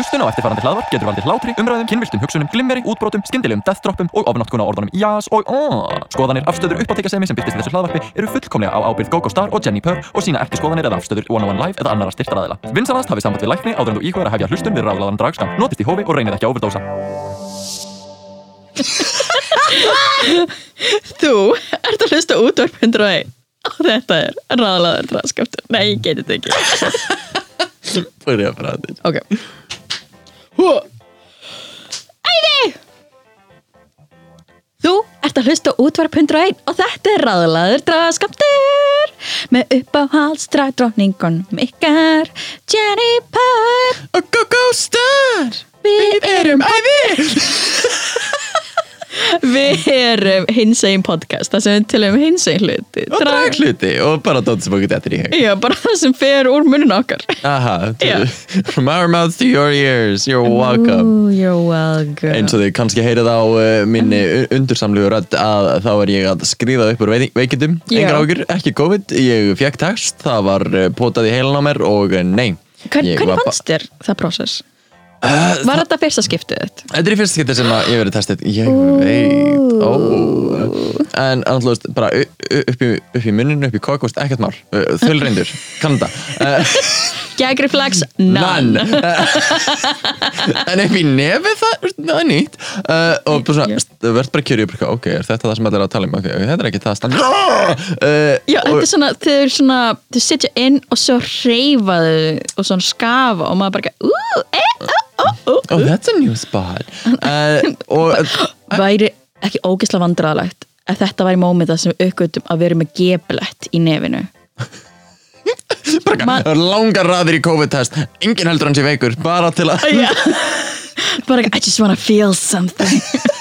Hlustun á eftirfarandi hlaðvarp getur valdið hlátri, umræðum, kynviltum hugsunum, glimmeri, útbrotum, skyndilegum deathdroppum og ofnáttkuna orðunum jás og aaaah. Skoðanir, afstöður, uppáttekasemi sem byrtist í þessu hlaðvarpi eru fullkomlega á ábyrgð GoGo Star og Jenni Purr og sína ekki skoðanir eða afstöður One on One Live eða annara styrtaræðila. Vinsanast hafið samband við lækni áður en þú íkvæður að hefja hlustun við ráðlaðan dragskam. Notist í hófi og reynið ekki að overdósa. Þú ert að hlusta útvarp 101 og þetta er ræðalaður draskaptur. Nei, ég geti þetta ekki. Börja að þetta Ok. Æði! Þú ert að hlusta útvarp 101 og þetta er ræðalaður draskaptur með uppáhaldsdragdrókningunum ykkar Jenny Purr. GoGo Star Við erum æði Við erum hinsegin podcast það sem við tölum um hinsegin hluti Og drag hluti og bara dótt sem okkur þetta í hug. Já, bara það sem fer úr munin okkar. Aha, Já. from our mouths to your ears You're welcome. Ooh, You're welcome. Eins og þið kannski heyrið á uh, minni undursamlegu rödd að þá er ég að skrifa upp úr vei- veikindum. Já. engar ágjur, ekki COVID, ég fekk text það var uh, potað í heilan á mér og uh, nei. Hvern, Hvernig fannst þér það prósess? Uh, Var þetta fyrsta skiptið þitt? Þetta er í fyrsta skipti sem ég verið testið. Ég veit ó. En annars bara upp í, upp í munninu, upp í kokk ekkert mál, þölreindur, kann þetta uh, Gag reflex? None. En upp í nefið það, það er nýtt. Uh, og bara svona, þú verður bara kjörið upp ok, er þetta það sem allir er að tala um? Ok, ok, þetta er ekki það stand Já, þetta er svona, þau eru svona þau sitja inn og svo reyfa þau og svona skafa og maður bara ú, e, ó, ó, oh, that's a new spot. Uh, og væri ekki ógislega vandræðalegt að þetta væri mómið það sem við aukvöldum að vera með geblett í nefinu? Bara, langar raðir í COVID-test. Engin heldur hann sé veikur, bara til að bara I just wanna feel something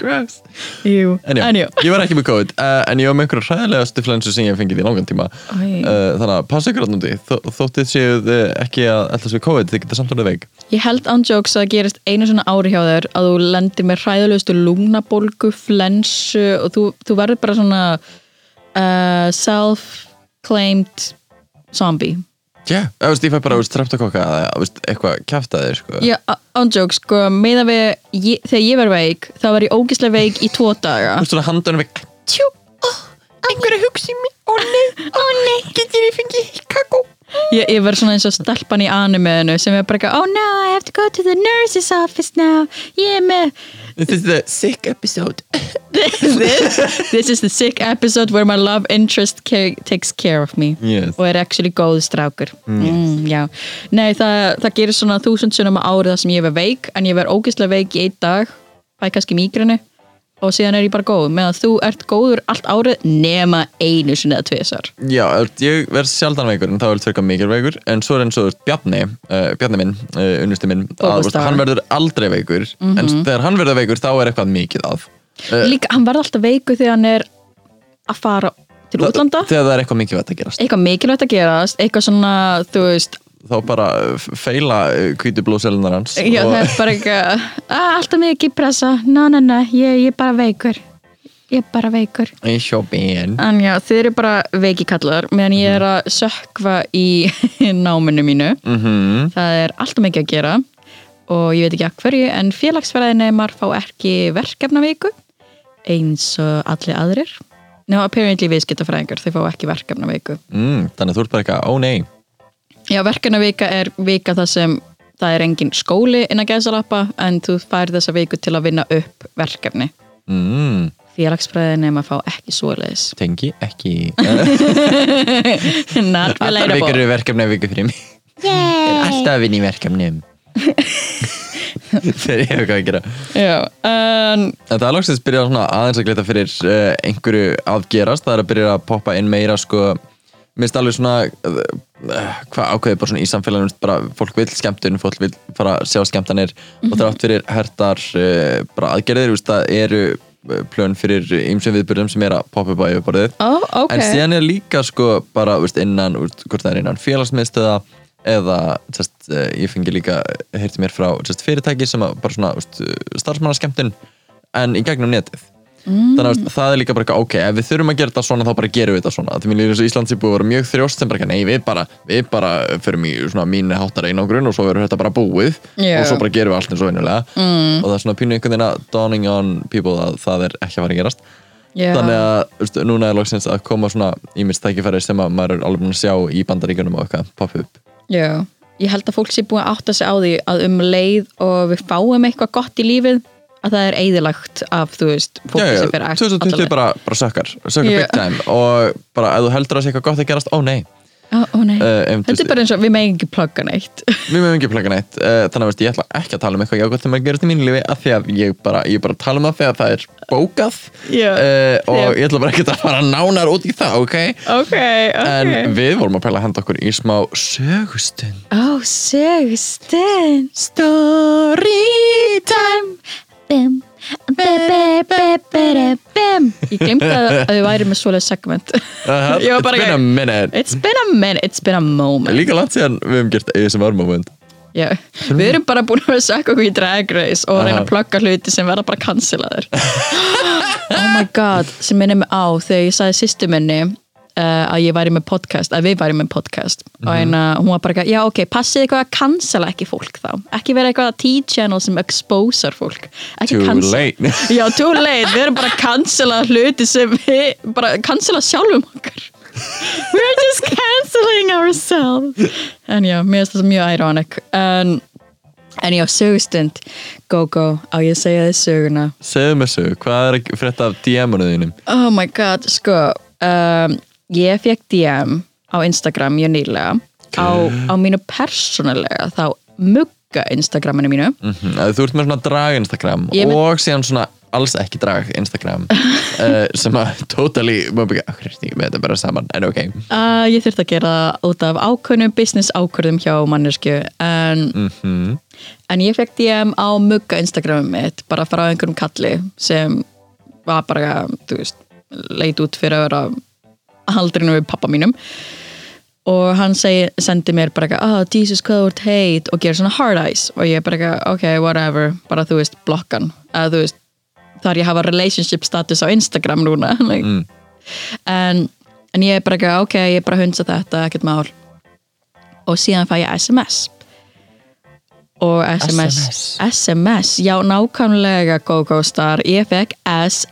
gross. Jú, En já, en jú. ég var ekki með COVID uh, en ég var með einhverja hræðilega stiflensu sem ég hef fengið í langan tíma. Uh, Æ. þannig að passa ykkur áttundi Þó, þóttið séu uh, ekki að alltaf við COVID þið geta samt alveg veik. Ég held án jokes að það gerist einu svona ári hjá þér að þú lendir með hræðulegustu lungnabólgu, flensu og þú, þú verður bara svona uh, self-claimed zombie. Yeah. ég fæ bara veist, eitthvað kjaftaðir sko. Já, á- án jokes, sko, meða við ég, þegar ég var veik, þá var ég ógislega veik í tvo daga. Svona við Tjú, oh, einhverju hugsi mér Ó nei, ó nei, getur ég fengið Ég, ég var svona eins og stelpan í animeinu sem er bara eitthvað, oh no, I have to go to the nurse's office now. Ég er með This is the sick episode this, this is the sick episode where my love interest ca takes care of me Yes. og er actually góð strákur mm, já. Nei, það, það gerir svona þúsund sunnum á árið það sem ég verð veik en ég verð ógeðslega veik í einn dag fæ kannski mýgrinu og síðan er ég bara góð meðan þú ert góður allt árið nema einu sinni eða tvisar Já, ég verð sjaldan veikur en þá er þetta mikil veikur. En svo er eins og Bjarni uh, Bjarni minn, uh, unnusti minn að, hann verður aldrei veikur. En þegar hann verður veikur þá er eitthvað mikið að. Uh, Líka, hann verð alltaf veikur þegar hann er að fara til útlanda. þegar það er eitthvað mikið að gerast. Eitthvað mikilvægt að gerast eitthvað svona, þú veist þá bara uh, feila hvítu blóðselunar hans Já, það er bara eitthvað "Ah, Alltaf mikið pressa, ná, ná, ná ég, ég er bara veikur. Ég er bara veikur. En já, þið eru bara veikikallar meðan ég er að sökva í náminu mínu. Mm Það er alltaf mikið að gera og ég veit ekki að hverju en félagsfræðinemar fá ekki verkefnavíku eins og allir aðrir. Ná, apparently viðskiptafræðingar, þau fá ekki verkefnavíku mm, þannig þú ert bara eitthvað, ó nei Já, verkefnavika er vika það sem það er engin skóli innan gæsalappa en þú fær þessa viku til að vinna upp verkefni. mm, Félagsfræðin er maður fá ekki svoleiðis. tengi ekki. Allar vikur eru verkefni viku fyrir mig. Alltaf að vinna í verkefnum. Þegar ég hef eitthvað að gera. Já, en En það er loksins byrjað svona aðeins að glita fyrir uh, einhverju að gerast, það er að byrja að poppa inn meira sko, minnst alveg svona hvað ákveði bara svona í samfélaginu bara fólk vil skemmtun, fólk vil fara að sjá skemmtanir og þrátt fyrir hertar uh, bara aðgerðir, þú veist, það eru uh, plön fyrir ymsum viðbyrðum sem er að poppa upp á yfirborðið. Ó, ok. en síðan er líka sko bara veist, innan, hvort það er innan félagsmiðstöða eða sest, uh, ég fengi líka, heyrti mér frá sest, fyrirtæki sem að bara svona starfsmannaskemmtun en í gegnum netið þannig að veist, það er líka bara eitthvað, ok, ef við þurfum að gera þetta svona þá bara gerum við þetta svona, þess að Íslands er búið að vera mjög þrjóst sem bara, nei, við bara við bara förum í svona mínu háttar einangrun og svo verður þetta bara búið Já. og svo bara gerum við allt eins og venjulega mm. og það er svona pínu einhvern veginn að dawning on people að það er ekki að fara að gerast Já. þannig að veist, núna er loksins að koma svona ímist tækifæri sem að maður er alveg búin að sjá í bandaríkjunum og eitthvað poppa upp Já, ég held að fólk sé búin að átta sig á því að um leið og við fáum eitthvað gott í lífið að það er eðilagt af, þú veist, fólki sem fyrir 2020 bara, bara sökkar, sökkar big time og bara ef þú heldur að sé eitthvað gott að gerast, ó nei. Ó, ó nei, Eh, um, þetta er bara eins og við megin ekki plugga neitt. Við mögum ekki plaka neitt uh, þannig að veist, ég ætla ekki að tala um eitthvað jákvæmt sem að gerast í mínu lífi af því að ég bara, ég bara tala um það þegar það er bókað Já. uh, og Já. ég ætla bara ekki að fara nánar út í það, ok? Ok, ok. En við vorum að pæla að henda okkur í smá sögustund. Ó, sögustund. Storytime Bim. Bim, Ég glemdi að við væri með svoleið segment. Uh, It's been a minute. It's been a minute, it's been a moment. Líka langt síðan við hefum gert ASMR moment. Já, við erum bara búin að sökka okkur í Drag Race og reyna að plugga hluti sem verða bara cancelaður Oh my god, sem minnir mig á þegar ég sagði sýstu minni uh, að ég væri með podcast, að við væri með podcast. Og Mhm. eina, hún var bara eitthvað, já ok, passið eitthvað að cancela ekki fólk þá. Ekki vera eitthvað T-channel sem exposar fólk. Ekki Too late. Já, too late, við erum bara að cancela hluti sem við, bara cancela sjálfum okkar We're just canceling ourselves. En já, mér finnst þetta mjög ironic. En, en já, sögustund. Go, go, á ég að segja þið söguna? Segðu mér sög, hvað er að frétta af DM-unu þínum? Oh my god, sko um, Ég fekk DM á Instagram mjög nýlega. Á, á mínu persónulega þá mugga Instagraminu mínu. Mm Þú ert með svona drag Instagram Ég með- og síðan svona alls ekki drag Instagram uh, sem að totally, maður byggja, okkur er þetta með þetta bara saman, en ok. Uh, Ég þurfti að gera það út af ákveðnum business ákvörðum hjá mannesku en mm En ég fekk DM á mugga Instagramum mitt bara frá einhverjum kalli sem var bara, þú veist, leit út fyrir að vera haldrinu við pappa mínum. Og hann segi, sendi mér bara eitthvað, oh, Jesus, hvað þú ert heit og gerir svona hard eyes. Og ég bara eitthvað, ok, whatever. Bara þú veist, blokkan eða þú veist, þar ég hafa relationship status á Instagram núna like. Mm. en, en ég bara eitthvað, ok, ég bara hunsa þetta, ekkert mál. Og síðan fæ ég SMS og SMS SMS. SMS, já nákvæmlega GoGo Star, ég fekk SMS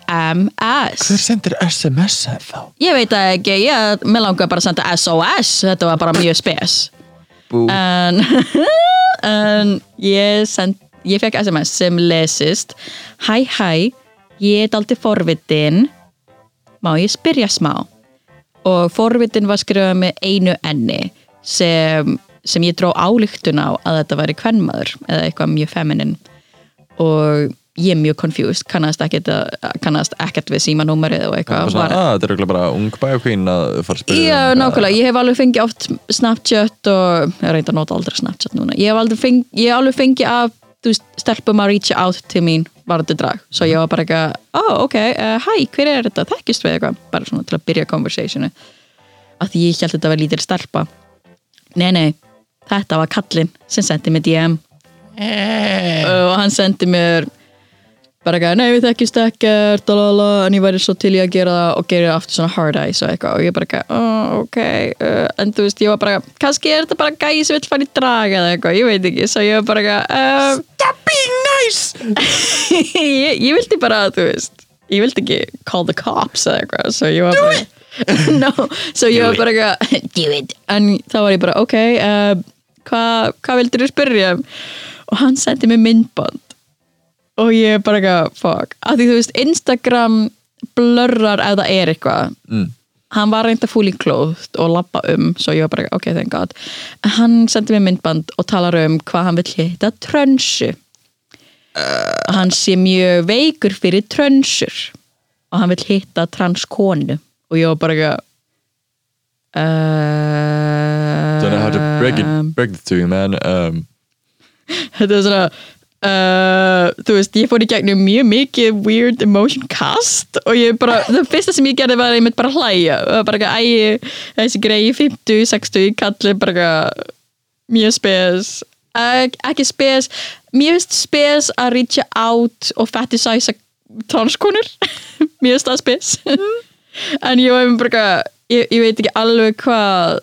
Hver sendir SMS þá? ég veit ekki, ég, mér langar bara að senda SOS, þetta var bara mjög spes. Bú. en, en ég, send, ég fekk SMS sem lesist. Hæ hæ, ég er aldrei forvitin. Má ég spyrja smá? Og forvitin var skrifað með einu enni sem, sem ég dró álíktun á að þetta væri kvennmaður eða eitthvað mjög feminin. Og ég er mjög confused kannast ekkert, kannast ekkert við símanúmerið og eitthvað var svona, að þetta er örugglega bara ung bæjakvín að fara að spyrja Já, um, nákvæmlega, ég hef alveg fengið oft Snapchat og ég reynda að nota aldrei Snapchat núna. Ég hef aldrei fengið, ég hef alveg fengið að þú stelpum að reach out til mín varandi drag, svo ég var bara eitthvað oh, ok, uh, hæ, hver er þetta, þekkist við eitthvað? Bara svona til að byrja conversationu því ég held þetta var lítil stelpa. Nei, nei, þetta var kallinn sem sendi mér DM og hann sendi mér bara eitthvað, nei við þekkist ekkert lalala, en ég væri svo til í að gera það og gera aftur svona hard eyes og eitthvað. Og ég bara eitthvað, oh, ok uh, en þú veist, ég var bara, kannski er þetta bara gæi sem vill fara í drag eða eitthvað, ég veit ekki. Svo ég var bara eitthvað uh, Stop being nice! ég, ég vildi bara, þú veist ég vildi ekki call the cops eða eitthvað svo ég var bara no, svo ég var bara eitthvað do it. En þá var ég bara, ok uh, hvað hva vildur þú spyrja um? og hann sendi mér myndband. Og ég bara eitthvað, fuck. Af því þú veist, Instagram blurrar ef það er eitthvað. Mm. hann var reynda fully clothed og lappa um, svo ég var bara, ok, thank god. Hann sendi mér myndband og talar um hvað hann vill hitta trönsu. Og hann sé mjög veikur fyrir trönsur og hann vill hitta transkonu. Og ég var bara eitthvað uh, Don't know how to break it, break it to you man. Um, þetta er svona Uh, þú veist, ég fór í gegnum mjög mikið weird emotion cast og ég bara, það fyrsta sem ég gerði var að ég mitt bara hlæja og bara ekki, æ, þessi grei 50, 60, kalli bara ekki mjög spes. Ek, ekki spes finnst spes að reacha out og fetishæsa transkonur mjög staðspis en ég var bara ég, ég veit ekki alveg hvað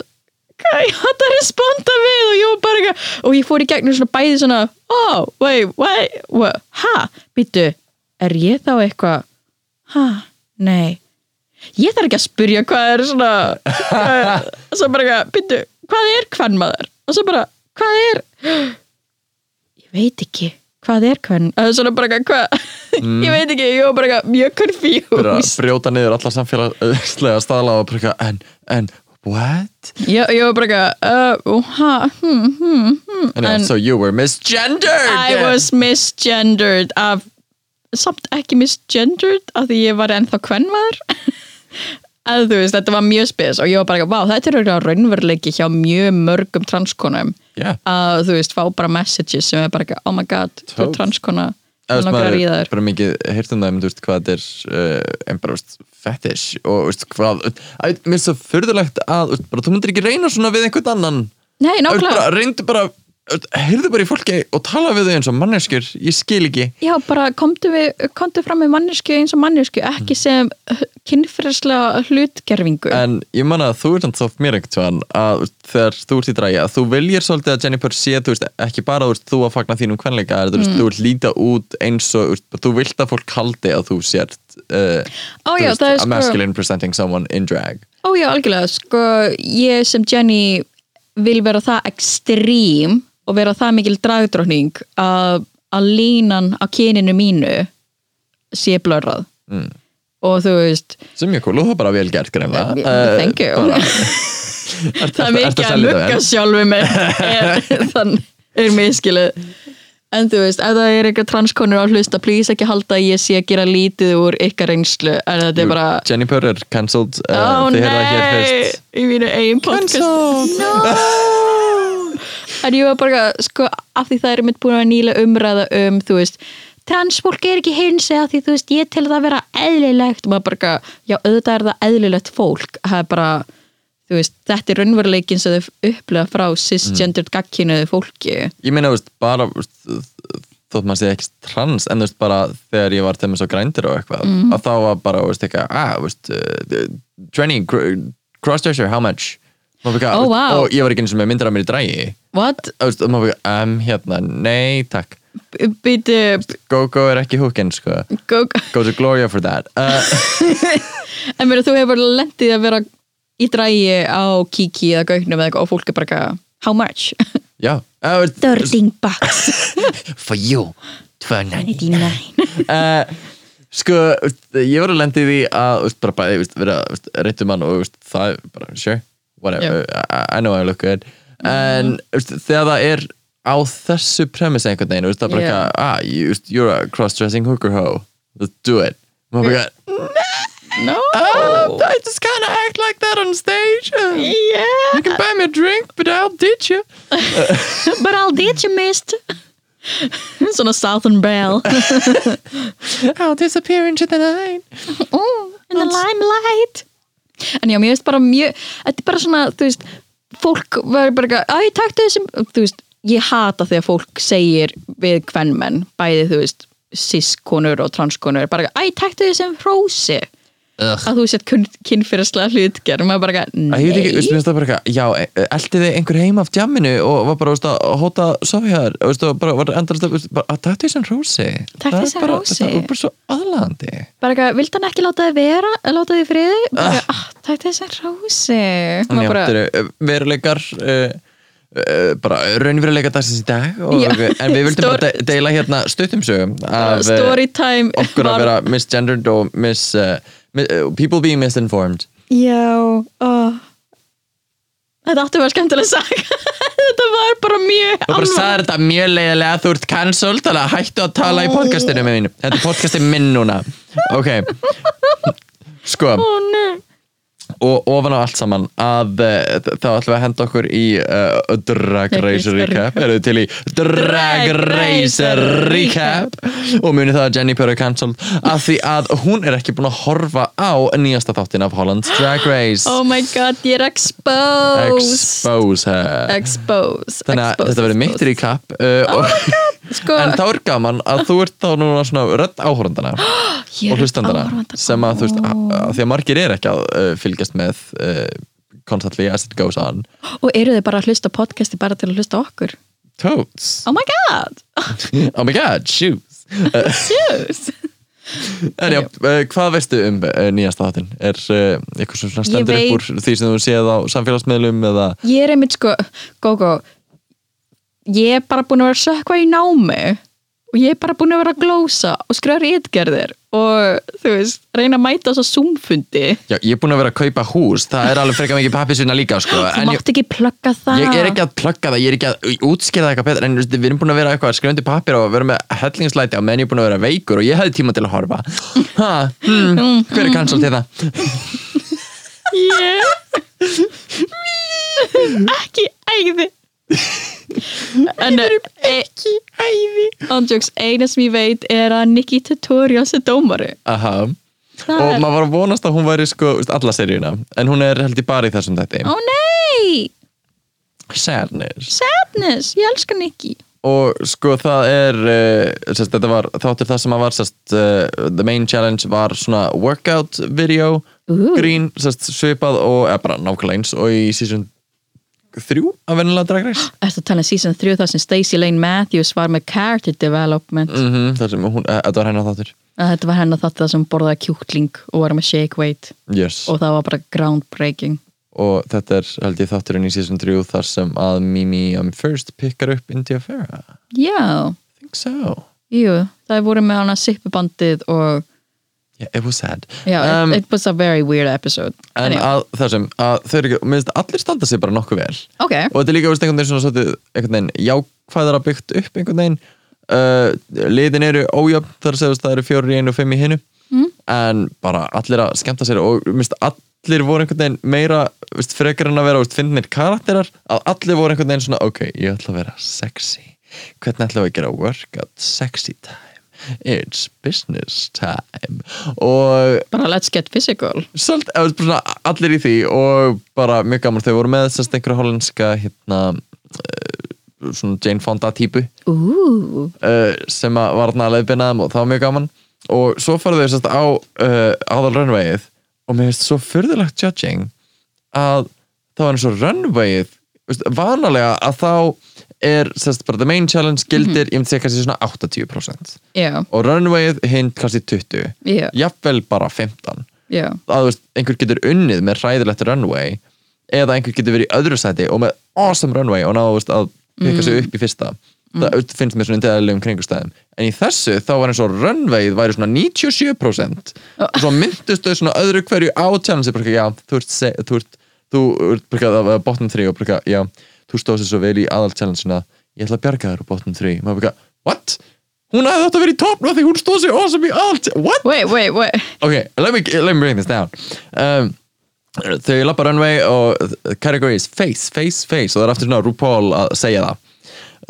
hvað ég hætti að responda við og ég var bara eitthvað og ég fór í gegnum svona bæði svona oh, wait, wait, what, ha býttu, er ég þá eitthvað ha, nei. Ég þarf ekki að spyrja hvað er svona hvað, svo bara eitthvað, býttu hvað er hvernmaður og svo bara, hvað er? Ég veit ekki hvað er hvern? Og svona bara eitthvað, hvað? Ég veit ekki, ég var bara eitthvað mjög confused. Brjóta niður alla samfélagslega staðla og bara eitthvað, en, en, what? ég, ég var bara eitthvað uh, ha, hmm, hmm, hmm And, en so you were misgendered! I was misgendered af, samt ekki misgendered af því ég var ennþá kvennmaður að þú veist, þetta var mjög spes og ég var bara, eitthvað, vá, þetta er raunveruleiki hjá mjög mörgum transkonum Yeah. að þú veist, fá bara messages sem er bara, eitthvað, oh my god, þú Tóf. er transkona þú veist, langar maður að er þér bara mikið heyrt um það, þú veist, hvað þetta er uh, en bara, veist, fetish og, veist, hvað, að, mér er svo fyrðulegt að, veist, bara, þú myndir ekki reyna svona við einhvern annan Nei, Þú nákvæmlega, bara, reyndu bara, heyrðu bara í fólki og tala við þau eins og manneskjur, ég skil ekki. Já, bara komdu, við, komdu fram með mannesku eins og mannesku, ekki sem kynfyrirslega hlutgerfingu en ég man að þú ert samt þótt mér tímann að þegar þú ert í drægi að þú viljir svolítið að Jennifer sé, þú veist, ekki bara þú, veist, þú að fagna þínum kvenleika, þú veist, þú vilt líta út eins og, þú veist, þú vilt að fólk haldi að þú sért uh, þú já, er a sko- masculine presenting someone in drag. Ó já, algjörlega, sko, ég sem Jenny vil vera það ekstrím og vera það mikil dragdrókning að, að línan á kyninu mínu sé blörrað. Mm. og þú veist, sem cool og það er bara vel gert greinlega uh, thank you. það er mikið að lukka sjálfu er, þannig er miskilið en þú veist, ef það er eitthvað transkonur á hlusta, please ekki halda að ég sé að gera lítið úr ykkar reynslu. Er bara Jennifer er cancelled uh, hér nei, í mínu eigin podcast. Cancelled. no. En ég var bara sko, af því það er mitt búin að nýla umræða um, þú veist transfólk er ekki hins eða því þú veist ég til það að vera eðlilegt og maður bara, já auðvitað er það eðlilegt fólk það er bara, þú veist þetta er raunveruleikin sem þau upplega frá cisgendered mm. gagkinuðu fólki ég meina, veist, bara þótt maður sé ekki trans en þú veist bara þegar ég var til með svo grændir og eitthvað Mhm. að þá var bara, veist, eitthvað ah, veist, uh, Trenny, cross-dresser, how much? Ó, veist, vá. og ég var ekki eins og með myndir af mér í drægi what? og veist, um, hérna, nei, takk. Býtu, Go-Go er ekki húkinn, sko. Go, Go to Gloria for that. Uh, en mér þú hefur lendið að vera í drægi á kiki eða gaugnum eða eitthvað og fólk er bara eitthvað, how much? já, uh, veist, 13 bucks. For you. 299 99 uh, sko, ég var að lendi því að veist, bara bæði, vera reytum mann og veist, það bara, sure whatever, I, I know I look good en veist, þegar það er á þessu premise einhvern veginn það er bara Yeah. yeah. ah, you, you're a cross-dressing hooker hoe. Let's do it. Og maður bara, no. Oh, I just kind of act like that on stage. Uh, yeah. You can buy me a drink but I'll ditch you. But I'll ditch you mist svona Southern Belle. I'll disappear into the night. Oh, in the limelight. En já, mér veist bara mjög þetta er bara svona, þú veist fólk verður bara, eitthvað, æ, taktu þessum þú veist, ég hata þegar fólk segir við kvennmenn, bæði þú veist cis-konur og trans-konur bara, æ, taktu þessum hrósi. Að þú sett kynfyrirslega hlutgerð. Maður bara, Æ, ég veit ekki, veist, nei minnst það bara eitthvað, já, e- elti þið einhver heim af djamminu og var bara, veist, að hóta sofjar, veist, og bara var endast að, veist, takk því sem rósi. Það er því sem bara-. Það er bara svo aðlandi. bara eitthvað, vilt hann ekki láta þið vera láta þið friði? Bara, ah, takk þessar rósi Þannig áttur veruleikar, uh, bara raunveruleika dagsins í dag, og, en við vildum bara de deila hérna stuttumsögum af okkur að vera misgendered og mis, mi- people being misinformed. Já, ó. Þetta áttu að vera skemmtilega saga Þetta var bara mjög Þú bara sagði þetta mjög leiðilega þú ert cancelled, þannig að hættu að tala í podcastinu með mínu. Þetta er podcastið minn núna. Ok. Sko, nei og ofan á allt saman að uh, þá ætlum við að henda okkur í uh, Drag Race Recap. Eru þið til í Drag Race Recap? Og munið það að Jenny Purr er cancelled af því að hún er ekki búin að horfa á nýjasta þáttin af Holland's Drag Race. Oh my god, ég er exposed. Expose her. Expose þannig að þetta verður mitt recap uh, og Sko- En þá er gaman að þú ert þá núna svona rödd áhórandana og hlustandana sem að þú veist, að, því að margir er ekki að uh, fylgjast með uh, constantly as it goes on Og eru þið bara að hlusta podcasti bara til að hlusta okkur? Totes Oh my god! Oh my god, shoes Yes! En já, uh, hvað veistu um uh, nýjasta þáttinn? Er uh, eitthvað sem stendur upp úr því sem þú séð á samfélagsmiðlum eða Ég er einmitt sko, Gógó Ég er bara búin að vera að sökva í námi og ég er bara búin að vera að glósa og skrifa rítgerðir og þú veist, reyna að mæta þess að zoomfundi. Já, ég er búin að vera að kaupa hús. Það er alveg frekar mikið pappisvinna líka sko. Þú En ég, mátt ekki plugga það. Ég er ekki að plugga það, ég er ekki að útskýra það eitthvað betur En við erum búin að vera eitthvað undir pappir og vera með hellingslæti á meðan ég er búin að vera veikur og ég hefði tíma til að horfa. Ha, hmm, Hver er cancel til það? Ég Ekki æði En ekki æði Andjóks, eina sem ég veit er að Nikki Tutorials er dómari. Aha. Það Og er- maður var að vonast að hún væri sko, veist, alla seríuna. En hún er held ég bara í þessum þetta Ó nei, Sadness. Sadness, ég elska Nikki. Og sko það er uh, sest, þetta var þáttur það sem að var sest, uh, the main challenge var svona workout video. Ooh. grín sest, svipað og eða bara nákvæmlega eins og í season 3 af vennilega Drag Race. Ertu að tala um season 3 þar sem Stacey Lane Matthews var með character development? Mm -hmm, þar sem hún, uh, þetta var hennar þáttur. Þetta var hennar þátt það sem borðaði kjúkling og var með shake weight. Yes. og það var bara groundbreaking. Og þetta er held ég þátturinn í season 3 þar sem að Mimi um, first pickar upp India Farah. Já, so. Jú, það voru með hana sippubandið og it was sad. Já, Um, it, it was a very weird episode. en já, að þessum að þau eru ekki, að allir standa sig bara nokkuð vel. Ok, og þetta er líka einhvern veginn svona svolítið, einhvern veginn jákvæðara byggt upp einhvern veginn. Uh, liðin eru ójöfn þar segja það eru fjórir í einu og fimm í hinu. Mm. en bara allir að skemmta sér og minnst allir voru einhvern veginn meira veist, frekar en að vera finnir karakterar að allir voru einhvern veginn svona ok, ég ætla að vera sexy. Hvernig ætla að gera workout sexy time it's business time. Og bara let's get physical. Svona allir í því og bara mjög gaman þau voru með sérst einhverja hollandska hérna uh, svona Jane Fonda típu Ooh, uh, sem var þarna að leiðbina þeim og það var mjög gaman. Og svo farið þau sérst á uh, aðal runwayið og mér finnst svo fyrðulegt judging að það var eins og runwayið vanalega að þá er sérst bara the main challenge gildir ég myndi segja kannski svona 80% já, og runwayið hinn kannski 20 já, jafnvel bara 15 já. Að þú veist, einhver getur unnið með hræðilegt runway eða einhver getur verið í öðru sæti og með awesome runway og náðu þú að peka sig upp í fyrsta. Það mm. finnst mér svona indæðilegum kringustæðum en í þessu þá var eins og runwayið væri svona 97% og svo myndust þau svona öðru hverju á challenge já, þú ert, þú ert þú ert bara bottom 3 og já, þú stóðst þér svo vel í aðal challenge ég ætla að bjarga þér á bottom 3 maður bara, what? hún hefði átt að vera í toppn því hún stóð sér awesome í aðal what? wait, wait, wait Okay, let me let me bring this down. Um, þau lappa runway og category is face, face, face og það er aftur svona RuPaul að segja það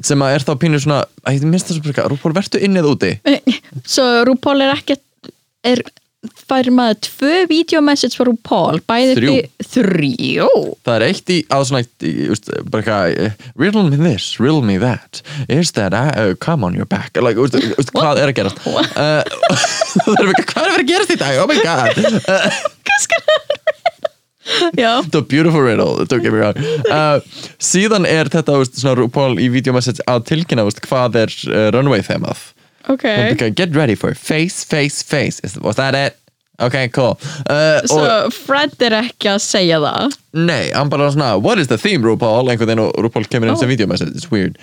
sem að er þá pínur svona að ég minnst það svo RuPaul vertu inn eða úti svo RuPaul er ekki er, fær maður. Tvö videomessage frá RuPaul bæði Þrjú. þi- þrjú. Það er eitt í að svona eitt í, just, bara eitthvað, riddle me this, riddle me that. Is that I uh, come on your back. Like, just, just, hvað er að gerast? Uh, það eitthvað, hvað er að vera að gerast í dag? Oh my god. Já, Þetta var beautiful riddle, don't get me wrong. Uh, Síðan er þetta veist, svona RuPaul í videomessage að tilkynna veist, hvað er uh, runway þemað ok. Okay, Get ready for face, face, face. Is, Was that it? Ok, cool uh, svo og, Fred er ekki að segja það Nei, hann bara svona What is the theme RuPaul? Einhvern veginn og RuPaul kemur inn sem Oh. videomessage It's weird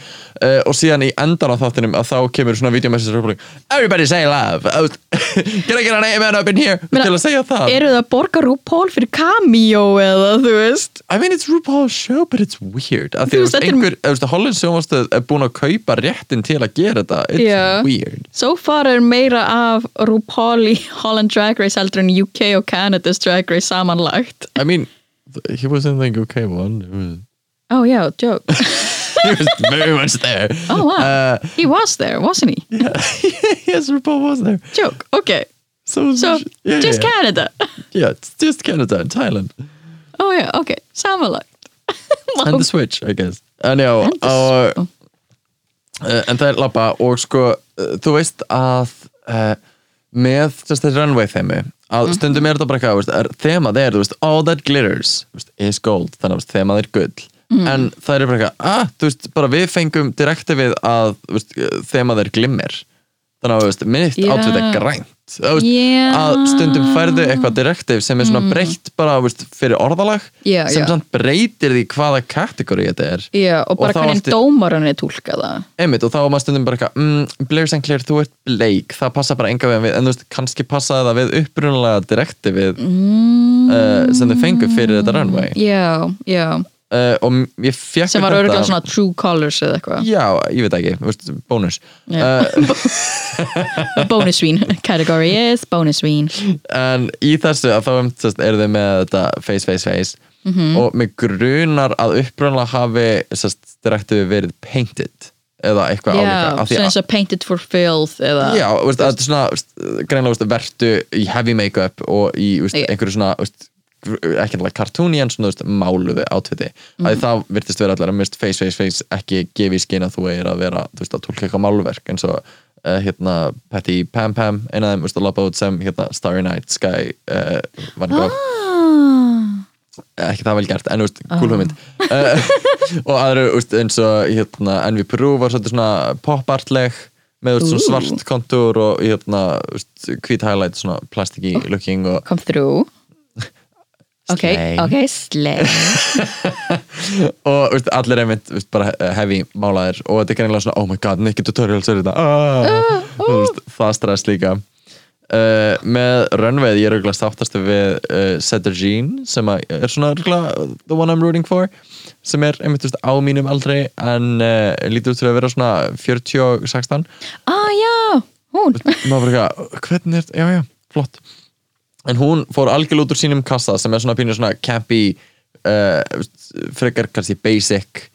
uh, Og síðan í endan á þáttinum að þá kemur svona videomessage RuPaul Everybody say love Can I get an amen up in here? Meina, Til að segja það eru það að borga RuPaul fyrir cameo eða þú veist I mean, it's RuPaul's show, but it's weird. Að Þú veist, að þetta er- einhver, þú veist, Hollands sjónvastöð er búin að kaupa réttin til að gera þetta. It's Já. weird. so far er meira af RuPaul í Holland Drag Race heldur en UK og Canada's Drag Race samanlagt I mean, he was in the UK one. It was, oh yeah, joke he was very much there. oh wow, Uh, he was there wasn't he yeah. yes, RuPaul was there. joke, okay So, so yeah, just yeah. Canada Yeah, it's just Canada and Thailand. oh yeah, okay, samanlagt And the Switch, I guess. And já, And the og, Sw- uh, en það er labba og sko uh, þú veist að uh, með þess, þessi runway þemu að stundum er þetta bara eitthvað, veist, er, þemað er þú veist, all that glitters þú veist, is gold, þannig að þú veist, þemað er gull. En það er bara eitthvað, ah, þú veist bara við fengum direktivið að þú veist, þemað er glimmer. Þannig að þú veist, mitt Já. átveit er grænt veist, Já. að stundum færðu eitthvað direktiv sem er svona breytt bara veist, fyrir orðalag Já, sem já. samt breytir því hvaða kategóri þetta er. Og bara þá hvernig allt dómarinn er tólkað það. Einmitt og þá var maður stundum bara eitthvað mm, Blair St. Clair, þú ert bleik, það passa bara enga við, en þú veist, kannski passaði það við upprunalega direktivið mm, uh, sem þau fengu fyrir þetta runway. Já, já uh, og ég fekk sem var örgulega svona true colors eða eitthvað já, ég veit ekki, veist, bónus Já. uh, bonus svín, category is bonus svín en í þessu að þá eru þau með þetta face, face, face Mhm. og mig grunar að upprunalega hafi sest, direktivið verið painted eða eitthvað Já, álíka að- eins og painted for filth eða Já, veist, þetta er svona greinlega vertu í heavy make-up og í veist, Já. einhverju svona ekki náttúrulega kartúni en svona veist, máluðu átviti mm. að það virtist vera allar að mist face, face, face ekki gefi í skinn að þú er að vera veist, að tólka eitthvað máluverk eins og uh, hérna Patty Pam Pam eina af þeim veist, að labba út sem hérna, Starry Night Sky uh, ah, ekki það vel gert, en veist, cool hugmynd. Uh, og veist, eins og hérna, Envy Peru var svona pop-artleg með svona svart kontúr og hérna, hvít highlight svona plastiki looking og come through ok, Slay. ok, slay og veist, allir einmitt veist, bara heavy málaðir. Og þetta er greinilega svona, oh my god, Nikki Tutorials er þetta. Ah, Þú veist, það stress líka. Uh, með Runway ég er auðvitað sáttastu við uh, Setter Jean sem er svona örugglega the one I'm rooting for sem er einmitt á mínum aldrei en uh, lítur út til að vera svona 40 og 16 ah, já, hún. Bara eitthvað, hvernig er þetta, já já, flott en hún fór algjörl út úr sínum kassa sem er svona pínu svona campy uh, frekar kannski basic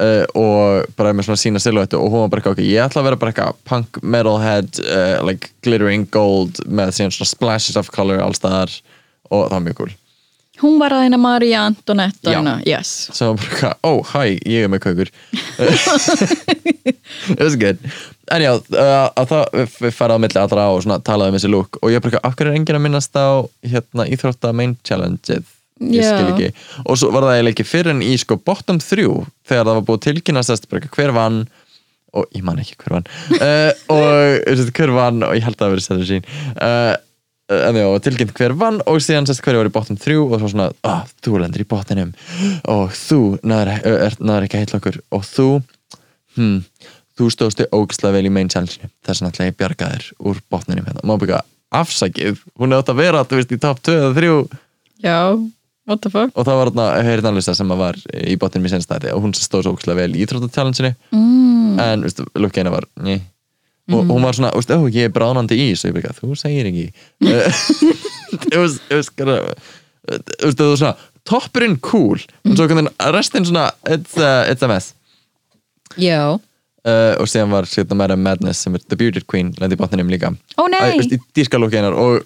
uh, og bara með svona sína silhouettu. Og hún var bara eitthvað, ok, ég ætla að vera bara eitthvað punk metalhead, uh, like glittering gold með svona splashes of color allstaðar og það var mjög cool. Hún var að hérna Maria Antoinette Já. yes. Sem var bara eitthvað, oh hi, ég er með kaukur. It was good en já, uh, að það við- við færði á milli allra og svona talaði um þessi lúk og ég bara eitthvað, af hverju er enginn að minnast á hérna íþrótta main challenge-ið? Ég skil ekki, og svo var það eiginlega ekki fyrir en í sko bottom 3 þegar það var búið tilkynast hver vann? Og ég man ekki hver vann. Uh, og hver vann og ég held að það verið sættur sín uh, en já, tilkynnt hver vann og síðan sérst hverju var í bottom 3 og svo svona, ah, þú lendir í botninum og þú náður ekki okkur. Og þú hmm, þú stóðstu ógislega vel í main challenge þess að náttúrulega ég bjarga þér úr botninum hérna. má byggja afsakið? Hún átt að vera, þú veist, í top 2 eða 3 já, what the fuck? Og það var þarna heyrðanlista sem að var í botninum í senstæði og hún stóð svo ógislega vel í íþróttatalensinu mm. en þú veist, lukka eina var ný. og hún var svona, þú veist, ó, ég er bránandi í svo ég byrja, þú segir ekki. It was, it was kind of þú veist, það var svona toppurinn cool, en svo hvernig restin svona, it's a, it's a mess. Já, uh, og síðan var síðan meira Madness sem er The Bearded Queen, lendi í botninum líka. Ó nei. Þú veist, í dýrska lukka einar og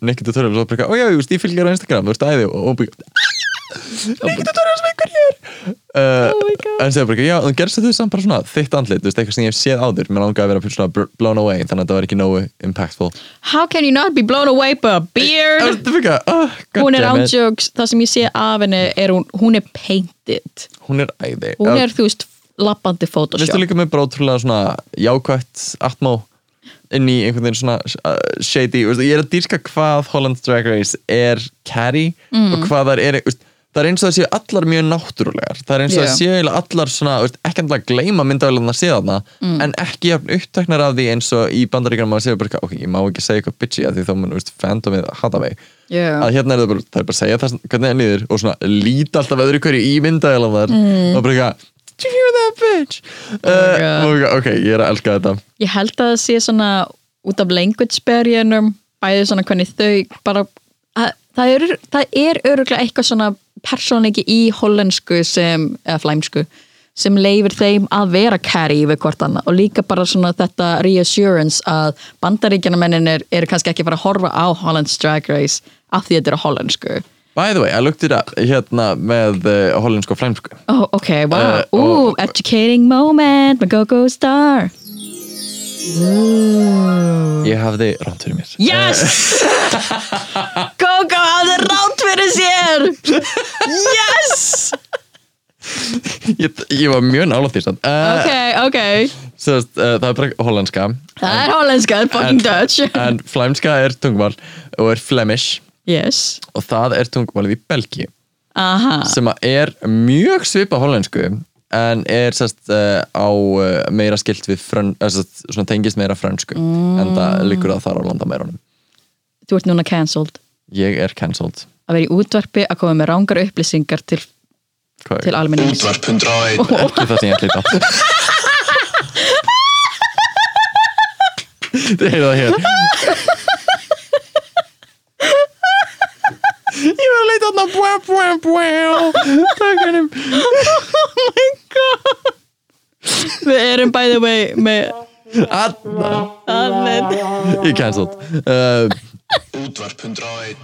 Nikki Tutorials og bara, ó já, þú ég fylgir á Instagram, þú veist, æði og hún byrja Nikki Tutorials með hver hér. Uh, Oh en segja bara, já, þú gerst þetta samt bara svona þitt andlit, þú veist, eitthvað sem ég hef séð áður? Mér langaði að vera svona br- blown away þannig að þetta var ekki nógu impactful. How can you not be blown away by a beard? Að, oh, hún er ándjóks, það sem ég sé af henni er hún, hún er painted. Hún er æði. Hún er þú veist lappandi Vistu photoshop líka með bara ótrúlega svona jákvætt atmó inn í einhvern veginn svona uh, shady, veist, ég er að dýrska hvað Holland's Drag Race er carry Mm. og hvað það er veist, það er eins og það séu allar mjög náttúrulegar það er eins og Já. það séu allar svona veist, ekki endilega að gleyma myndavælunar að sé þarna Mm. en ekki jafn uppteknar af því eins og í bandaríkjum maður séu bara, ok, ég má ekki segja eitthvað bitchy af því þá mun fandomið hata mig yeah. að hérna er það bara, það er bara að segja það hvernig það líður og svona líta alltaf öðru hverju í myndavælunar mm. og bara eitthvað Did you hear that bitch? my Uh, og ok, ég er að elska þetta. Ég held að það sé svona út af language barrierum bæði svona hvernig þau bara að, það er, það er öruglega eitthvað svona persónleiki í hollensku sem, eða flæmsku sem leifir þeim að vera carry við hvort annað. Og líka bara svona þetta reassurance að bandaríkjana menninir eru kannski ekki að fara að horfa á Hollands Drag Race af því þetta er á hollensku By the way, I looked it up hérna með uh, hollensku og flæmsku Oh, ok, wow. Uh, Ooh, educating moment með Go-Go Star. Ég hafði rátt fyrir mér Yes! Go-Go hafði rátt fyrir sér! Yes! ég, ég var mjög nála því uh, Ok, ok. Sest, uh, Það er bara hollenska Það er hollenska, fucking Dutch. En flæmska er tungumál og er Flemish Yes. og það er tungumálið í Belgíu Aha. sem er mjög svipa hollensku en er sest, uh, á uh, meira skilt við frön, uh, sest, svona tengist meira frönsku en það liggur það þar á landamærunum Þú ert núna cancelled. Ég er cancelled Að vera í útvarpi að koma með rángar upplýsingar til, Hvað til almennings. Útvarp 101 Ekki það sem ég ætla að Þið heyrðu það hér Ég var að leita þarna bwá, bwá, bwá Takk hennum Oh my god. Við erum by the way með Anna Amen. Ég cancelled uh, Útvarp 101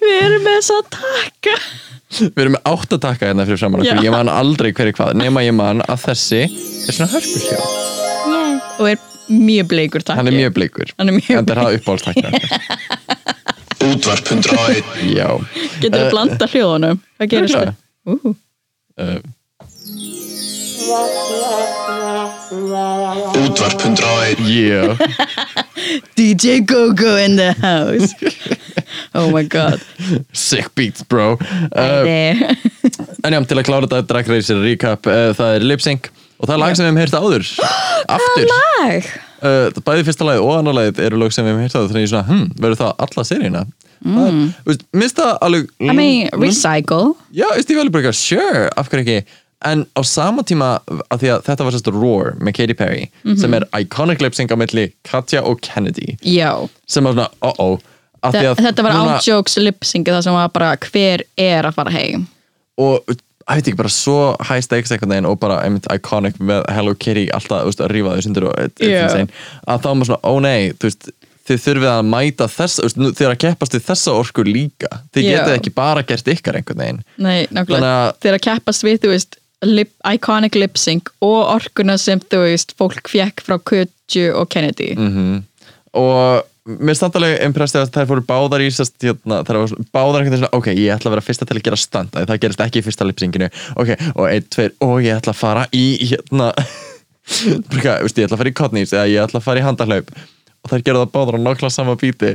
Við erum með þess að taka. Við erum með átt að taka hérna fyrir Já. okkur Ég man aldrei hverju hvað Nema ég man að þessi er svona hörpusjó Og er mjög bleikur takki. Hann er mjög bleikur. Hann er mjög En það er það uppáhaldstakna Útvarp 101 Já. Getur þú Eh, uh, blanda hljóðunum? Hvað gerir það? Uh, uh, Útvarp 101 Yeah DJ Gogo in the house. Oh my god. Sick beats bro. Uh. En já, til að klára þetta Drag Race recap. Uh, Það er lip sync Og það er lag sem við hefum heyrt áður. Aftur. Lag? Uh, Bæði fyrsta lagið og annar lagið eru lög sem við hefum heyrt áður Þannig ég svona, hm, verður það alla seríuna? Mm. Minnst það alveg I mean, recycle. Já, veist ég vel bara eitthvað, sure, af hverju ekki? En á sama tíma, að því að þetta var sérst Roar með Katy Perry sem er iconic lip sync á milli Katja og Kennedy. Já. Sem var svona, uh-oh. Þa, að Þetta var átjóks lipsingi það sem var bara hver er að fara heim? Og ég veit ekki, bara svo high stakes einhvern veginn og bara einmitt iconic með Hello Kitty alltaf, veist, að rífa þau sundur og Já. insane, að þá er maður svona, ó nei þú veist, þið þurfið að mæta þess veist, þið eru að keppast við þessa orku líka þið Já. getið ekki bara gert ykkar einhvern veginn Nei, nákvæmlega að- Þeir að keppast við, þú veist lip, iconic lipsync og orkuna sem þú veist fólk fjekk frá Kutju og Kennedy Mhm. og mér alveg impressið að þær fóru báðar í sest, hérna, þær voru báðar einhvern veginn svona, ok, ég ætla að vera fyrsta til að gera stand að það gerist ekki í fyrsta lipsinginu ok, og einn, tveir, og ég ætla að fara í hérna Bruka, veist, ég ætla að fara í Cotneys eða ég ætla að fara í handahlaup. Og þær gerðu það báðar á nokkla sama bíti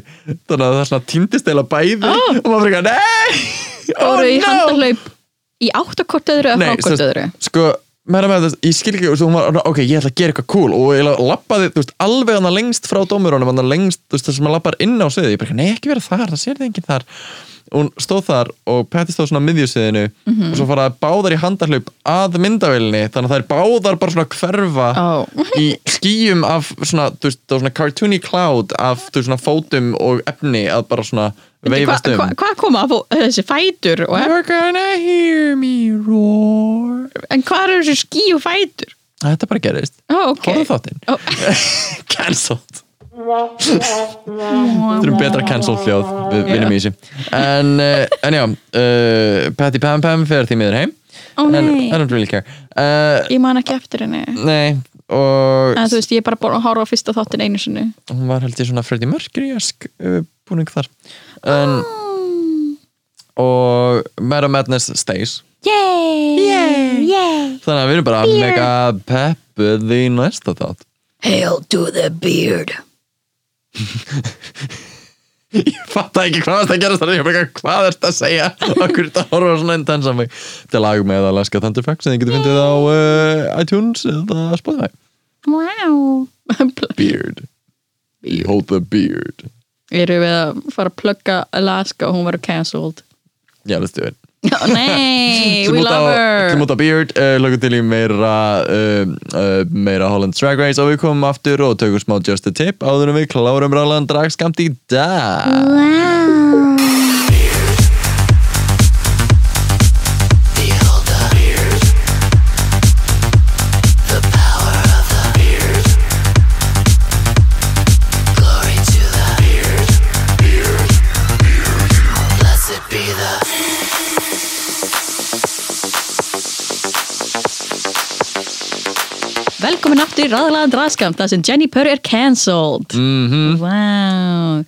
þannig að það svona tíndist eila bæði. Oh. og maður fyrir nei! Oh, Fóru í no. handahlaup í áttakort öðru eða frákort öðru? sko, meira með þess, ég skil ekki veist, var, ok, ég ætla að gera eitthvað cool og ég lappaði, alveg hana lengst frá dómurunum, hana lengst, veist, þess að maður lappar inn á sviði, ég bara, nei, ekki vera þar, það sér þið enginn þar og hún stóð þar og Patti stóð svona miðjusviðinu Mhm. og svo faraði báðar í handarhlaup að myndavélinni, þannig að það er báðar bara svona hverfa Ó. í skýjum af svona, veist, svona cartoony cloud af, svona fótum og efni að bara svona veifast um Hvað hva, hva koma þessi fætur You're gonna hear me roar. En hvað eru þessi skí og fætur? Þetta bara gerist Ó, ok. Horfðu þáttinn. Ó, Cancelled. Þurfum betra cancel hljóð. Við vinnum í þessu. En, uh, en já, uh, Patty Pam Pam fer því miður heim. Ó, En. I don't really care. Uh, Ég man ekki eftir henni. Nei, og En þú veist, ég er bara búin að horfa á fyrsta þáttin einu sinni. Hún var held ég svona Freddie Mercury-esk uh, búning þar en, Og Mad Madness stays. Yay! Yay! Yay! Þannig að við erum bara mega peppuð í næsta þátt. Hail to the beard. Ég fatt ekki hvað það gerast þannig ég bara hvað er þetta að segja? Okkur þetta horfa svona intensa mig? Þetta er lag með Alaska Thunderfuck sem þið getur fyndið á uh, iTunes eða Spotify. Wow. Beard. Behold the beard Erum við að fara að plugga Alaska og hún verður cancelled. Já, let's do it. Oh, Nei, we love her. Á Beard, uh, lögum til í meira uh, uh, meira Holland Drag Race og við komum aftur og tökum smá Just a Tip áður en við klárum rálan dragskamt í dag Velkomin aftur í raðalagan draðskamt þar sem Jenny Purr er cancelled. Mm -hmm. Wow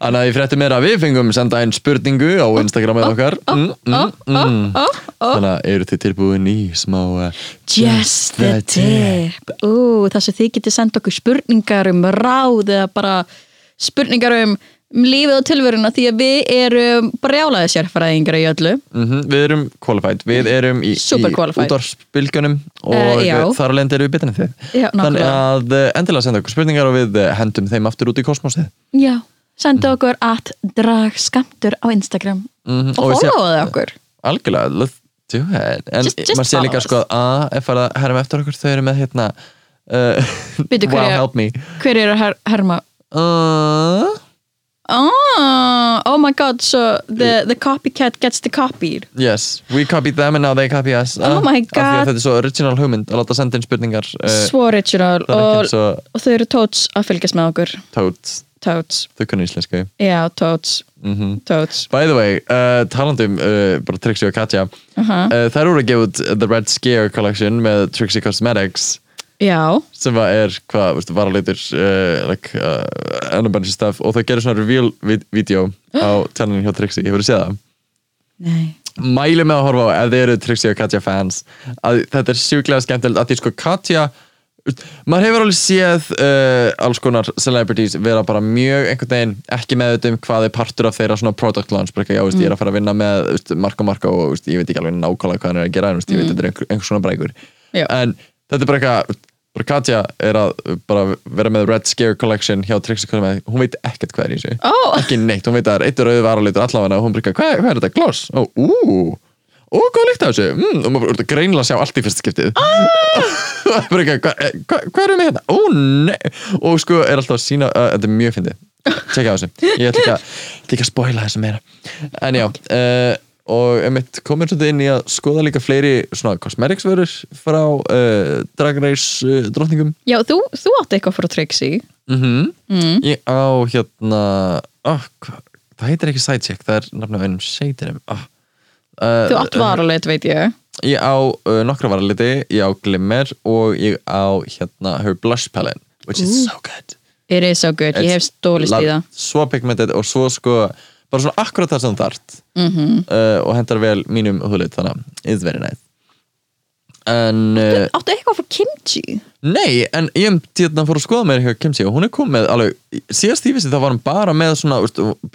Þannig að ég frétti mér að við fengum senda einn spurningu á Instagramið okkar. mm, mm, mm. Þannig að eru þið tilbúin í smá uh, Just the tip. Ú, þar sem þið getið senda okkur spurningar um ráð eða bara spurningar um um lífið og tilveruna því að við erum brjálaði sérfræðingar í öllu. Mm Við erum qualified, við erum í, í og Eh, já. uh, þar alveg erum við en þið Já, Þannig að uh, endilega senda okkur spurningar og við hendum þeim aftur út í kosmosið. Já, senda okkur at dragskamtur á Instagram Mhm, og við sé- followaðu okkur. Algjörlega, let's do it. En maður sé líka sko að er farið að herma eftir okkur þau eru með hérna uh, Bíddu, Wow, help me. Hver er að her herma? uh, Oh, oh my god, so the, the copycat gets the copied. Yes, we copied them and now they copy us. Oh Uh, my God. Þetta er svo original hugmynd að láta senda inn spurningar uh, Svo original og, svo og þau eru tóts að fylgjast með okkur. Totes Tóts, Þau kunni íslensku. Já, tóts. Mm Tóts. By the way, uh, talandum uh, bara Trixie og Katja uh, Þær voru að gefa út The Red Scare Collection með Trixie Cosmetics Já, sem er, hvað, veistu, varalitur uh, like, uh, ennabænis stuff. Og þau gerir svona reveal vídeo á channelin hjá Trixie, hefur þið séð það? nei. Mæli með að horfa á ef þið eru Trixie og Katja fans. Að þetta er sjúklega skemmtilegt. Að því sko Katja maður hefur alveg séð uh, alls konar celebrities vera bara mjög einhvern veginn ekki með um hvað er partur af þeirra svona product launch. Bara ekki, já, veist, ég er að fara að vinna með veist, Marko Marko og veist, ég veit ekki alveg nákvæmlega hvað hann er að gera en veist, ég veit þetta er einhver, einhver svona breikur Já. en þetta er bara eitthvað bara Katja er að bara vera með Red Scare Collection hjá Trixie Cosmetics hún veit ekkert hvað er í þessu. Ó. ekki neitt, hún veit að það er eitt rauð varalitur allavega. Og hún brygga, hvað, hvað er þetta, gloss? Ó, ú, ó, hvað líkt af þessu? Mm, og maður er greinilega að sjá allt í fyrsta skiptið. Og brygga, hvað hva, hva erum við hérna? Ó, nei og sko er alltaf að sína, uh, þetta er mjög fyndið. Tjekka á þessu, ég ætla ekki að, ætla ekki að spoila þessu meira. En já, uh, og emitt komur svolítið inn í að skoða líka fleiri svona cosmetics vörur frá uh, Drag Race uh, drottningum. Já, þú, þú átti eitthvað frá Trixie. Mm Mm. ég á hérna oh, það heitir ekki sidecheck það er nafnum einum shadinum oh. uh, Þú átt varaleit, veit ég. Ég á nokkra varaliti ég á glimmer og ég á hérna her blush palette which is so good. It is so good, ég hef stólist í það. svo pigmented og svo sko bara svona akkurat það sem þart mm -hmm. uh, og hendar vel mínum húlit þannig að it's very nice en uh, Áttu eitthvað frá Kimchi? Nei, en ég tíðan fór að skoða með eitthvað Kimchi og hún er komið alveg, síðast ég vissi þá var hún bara með svona,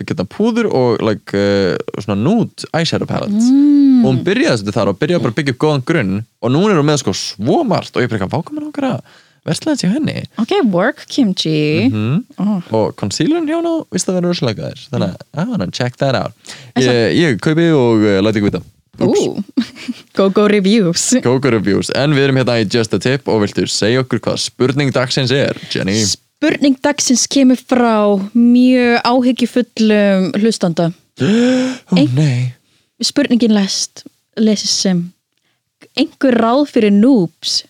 geta púður og like, uh, svona nude eyeshadow palettes Mm. og hún byrjaði þar og byrjaði bara að byggja upp góðan grunn og nú er hún með sko svo margt og ég byrjaði að váka með nokkara verslega þessi henni. Ok, work Kimchi. Mm. oh. og concealer hjá hún vist að vera þær þannig að I wanna check that out. Ég, ég kaupi og uh, læti ykkur vita. Go go reviews. Gogo reviews, en við erum hérna í Just a Tip og viltu segja okkur hvað spurning dagsins er, Jenny? Spurning dagsins kemur frá mjög áhyggjufullum hlustanda. Ó Ein- nei. Spurningin lest, lesist sem einhver ráð fyrir noobs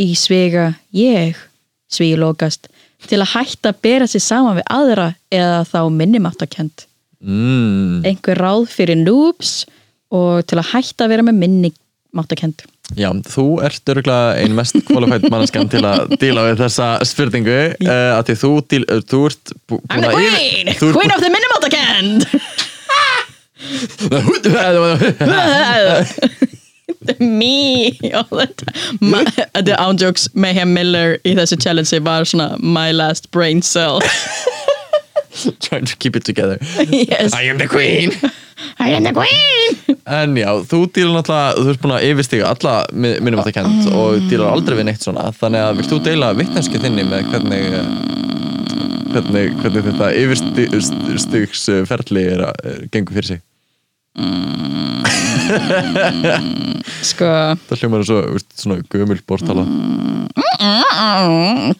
í svega ég svigi lokast til að hætta að bera sig saman við aðra eða þá minnimáttakend mm. einhver ráð fyrir noobs og til að hætta að vera með minnimáttakend Já, þú ert örgulega ein mest qualified mannskjan til að díla við þessa spurningu uh, að því þú, díl, uh, þú ert I'm búin the queen! ert Queen of the minnimáttakend Me. All the time The ándjóks Mayhem Miller í þessu challenge var svona My last brain cell. Trying to keep it together. Yes. I am the queen. I am the queen. En já, þú dílar náttúrulega, þú ert búin að yfirstiga alla minnum að það kent og dílar aldrei við neitt svona. Þannig að vilt þú deila vittneski þinni með hvernig eh, hvernig, hvernig þetta yfirstigsferli er að er, gengur fyrir sig Sko. Það hljómar svo, veist, svona gömul bortala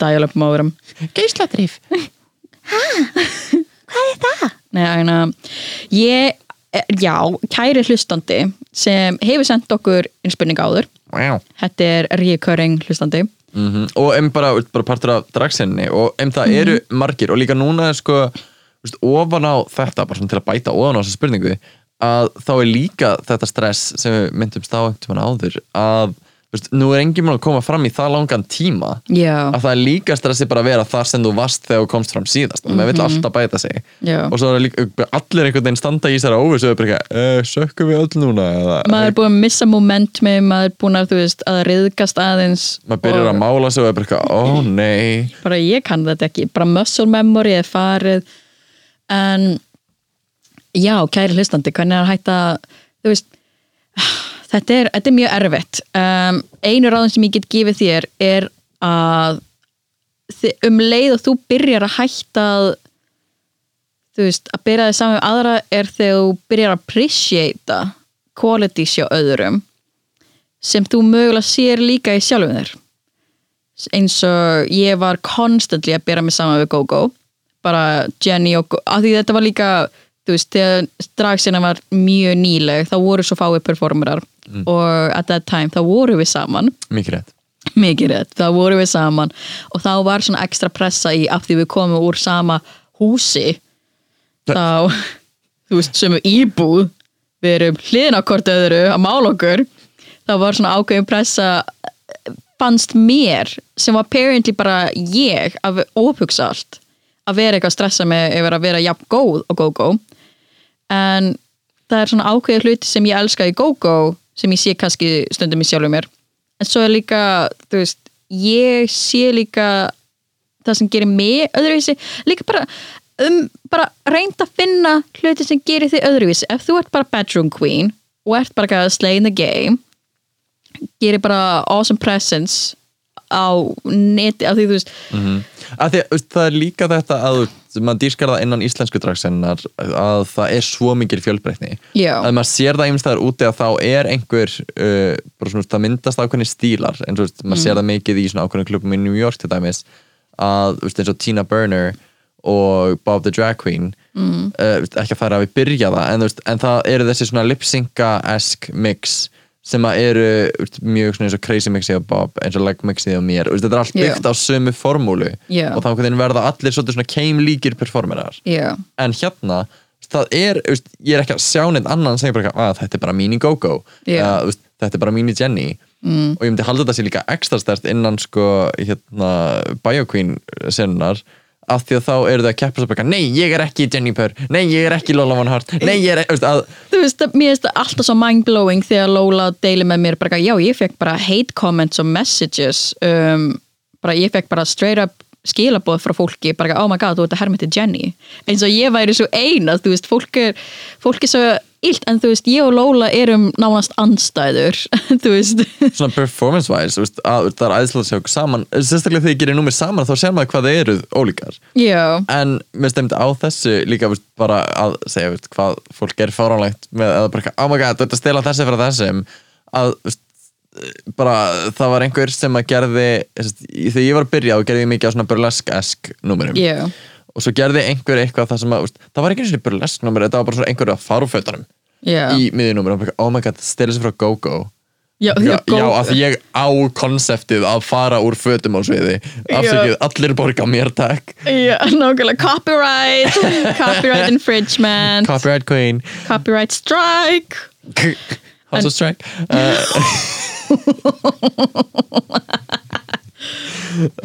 Dial-up móðurum. Geisladrif Nei, æna, ég, eh, já, kæri hlustandi sem hefur sendt okkur einn spurning áður. Wow. Þetta er reoccurring hlustandi. Mm og em bara, bara partur af dragsenni og em það eru margir. Og líka núna er sko ofan á þetta, bara svona til að bæta ofan á þessa spurningu að þá er líka þetta stress sem við myndumst á einhvern tímann áður að veist, nú er enginn mann að koma fram í það langan tíma Já, að það er líka stressi bara að vera þar sem þú varst þegar þú komst fram síðast. Maður vill alltaf bæta sig. Mhm. Já. og svo er líka, allir einhvern veginn standa í sér óvissu og er bara eitthvað, sökkum við öll núna? eða, maður er búin að missa momentmi maður er búin að, þú veist, að riðgast aðeins maður byrjar og að mála sig og er bara eitthvað, ó nei. Bara ég kann þetta ekki, bara muscle memory er farið. En já, kæri hlustandi hvernig er að þú veist, þetta er, þetta er mjög erfitt. Um, einu ráðum sem ég get gefið þér er að um leið og þú byrjar að hætta þú veist, að byrja þið saman með aðra er þegar þú byrjar að appreciata quality hjá öðrum sem þú mögulega sér líka í sjálfum þér. Eins og ég var constantly að byrja mig saman við GóGó bara Jenny og Go- af því þetta var líka þú veist, þegar dragsina var mjög nýleg þá voru svo fáið performerar og at that time þá voru við saman. Mikið rétt. Mikið rétt, þá voru við saman og þá var svona ekstra pressa í af því við komum úr sama húsi þá þú veist, sömu íbúð við erum hliðin á hvort öðru að mála okkur þá var svona ákveðin pressa fannst mér sem var apparently bara ég að óhugsa allt að vera eitthvað að stressa yfir að vera jafn góð og go-go en það er svona ákveðið hluti sem ég elska í go-go sem ég sé kannski stundum í sjálfum mér. En svo er líka, þú veist ég sé líka það sem gerir mig öðruvísi. Líka bara um bara reynd að finna hluti sem gerir þig öðruvísi. Ef þú ert bara bedroom queen og ert bara slay in the game gerir bara awesome presence á neti af því þú veist að því, veist, það er líka þetta að maður dýrskar það innan íslensku dragsennar að það er svo mikil fjölbreytni Já. að maður sér það einhvers staðar úti að þá er einhver uh, bara svona, það myndast ákveðni stílar eins og maður sér það mikið í svona ákveðni klubum í New York til dæmis að veist, eins og Tina Burner og Bob the Drag Queen mm. uh, ekki að er að við byrja það en, veist, en það eru þessi svona lip-synca-esk mix sem að eru mjög svona eins og crazy mixið á Bob eins og leg mixið á mér. Veist, þetta er allt byggt á sömu formúlu. Já. og þá verða allir svona keimlíkir performerar. Já, en hérna það er, ég er ekki að sjá neitt annan sem segja bara, að þetta er bara mín í veist, þetta er bara mín í Jenny. Mm. og ég myndi halda þetta sér líka ekstra stert innan sko hérna BioQueen senunar af því að þá eru þau að keppa svo bara, nei, ég er ekki Jenny Purr, nei, ég er ekki Lola Von Hart. Nei, ég er, veist, að þú veist, mér finnst það alltaf svo mindblowing þegar Lola deilir með mér bara, já, ég fekk bara hate comments og messages um, bara, ég fekk bara straight up skilaboð frá fólki, bara, oh my god, þú ert að herma til Jenny. Eins og ég væri svo eina þú veist, fólk er, fólk er svo illt, en þú veist, ég og Lola erum nánast andstæður, þú veist. Svona performance wise, veist, að, það er æðislega að sjá okkur saman, sérstaklega þegar ég gerir númir saman þá sér maður hvað það eru ólíkar. Já, en mér stemdi á þessu líka veist, bara að segja veist, hvað fólk er fáránlegt með að bara, oh my god, þú ert að stela þessi frá þessum. Að veist, bara það var einhver sem að gerði þegar ég var að byrja og gerði mikið á svona burlesk-esk númerum. Já, og svo gerði einhver eitthvað það sem að það var ekki eins og burlesk númer, þetta var bara svona einhver að fara já. í miðjunúmerum, oh my god, stela sér frá go-go. Já, Já, já, af því ég á konseptið að fara úr fötum á sviði. Afsakið, allir borga mér takk. Já, nákvæmlega copyright copyright infringement. Copyright Queen. Copyright strike. House of Strike. Uh,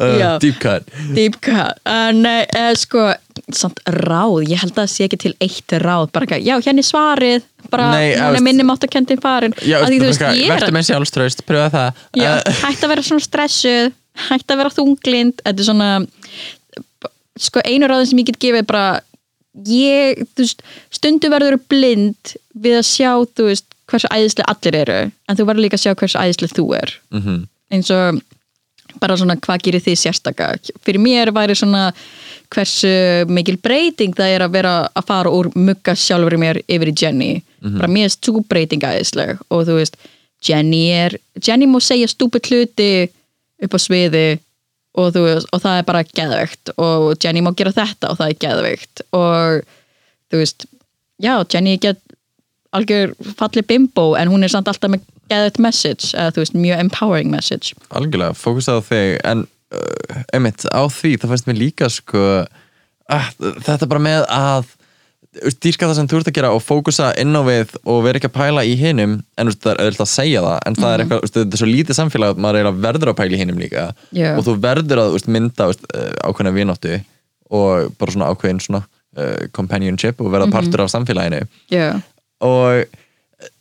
uh, Deep Cut. Deep cut. Uh, Nei, uh, sko, samt ráð. Ég held að það sé ekki til eitt ráð. Bara, ekki, Já, hérna er svarið. Bara, Nei, Hún eða, er minni máttakendin farin. Já, Af því, þú veist, ég er Vertu með sjálfströst, pröfa það. Já, uh, Hætt að vera svona stressuð Hætt að vera þunglind. Þetta er svona Sko, einu ráðin sem ég get gefið bara Ég, þú veist, stundu verður blind við að sjá, þú veist hversu æðislega allir eru, en þú verður líka að sjá hversu æðislega þú er. Mhm. eins og bara svona hvað gerir þið sérstaka? Fyrir mér væri svona hversu mikil breyting það er að vera að fara úr mugga sjálfur í mér yfir í Jenny. Bara mér er svo breyting aðeinsleg og þú veist Jenny er Jenny má segja stúpid hluti upp á sviði og, þú veist, og það er bara geðveikt og Jenny má gera þetta og það er geðveikt og þú veist já, Jenny get algjör falli bimbo en hún er samt alltaf með geðveikt message eða þú veist, mjög empowering message. Algjörlega, fókus á þig en uh, einmitt, á því, það fannst mér líka sko uh, þetta bara með að dýrka það sem þú ert að gera og fókusa inn á við og vera ekki að pæla í hinum en það er auðvitað að segja það en það er eitthvað, þú veist, þetta er svo lítið samfélag að maður er að verður að pæla í hinum líka. Já. og þú verður að mynda eh, ákveðna vináttu og bara svona ákveðin svona uh, companionship og verða partur af samfélaginu. Já, og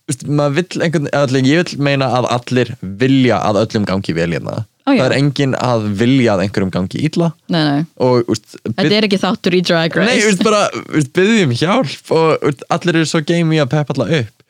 veist, maður vill einhvern, allir, ég vil meina að allir vilja að öllum gangi vel hérna. Ó, já. það er engin að vilja að einhverjum gangi illa. Nei, nei. Og veist, Þetta er ekki þáttur í Drag Nei, Race. þú veist bara, veist, byggjum hjálp og veist, allir eru svo game í að peppa alla upp.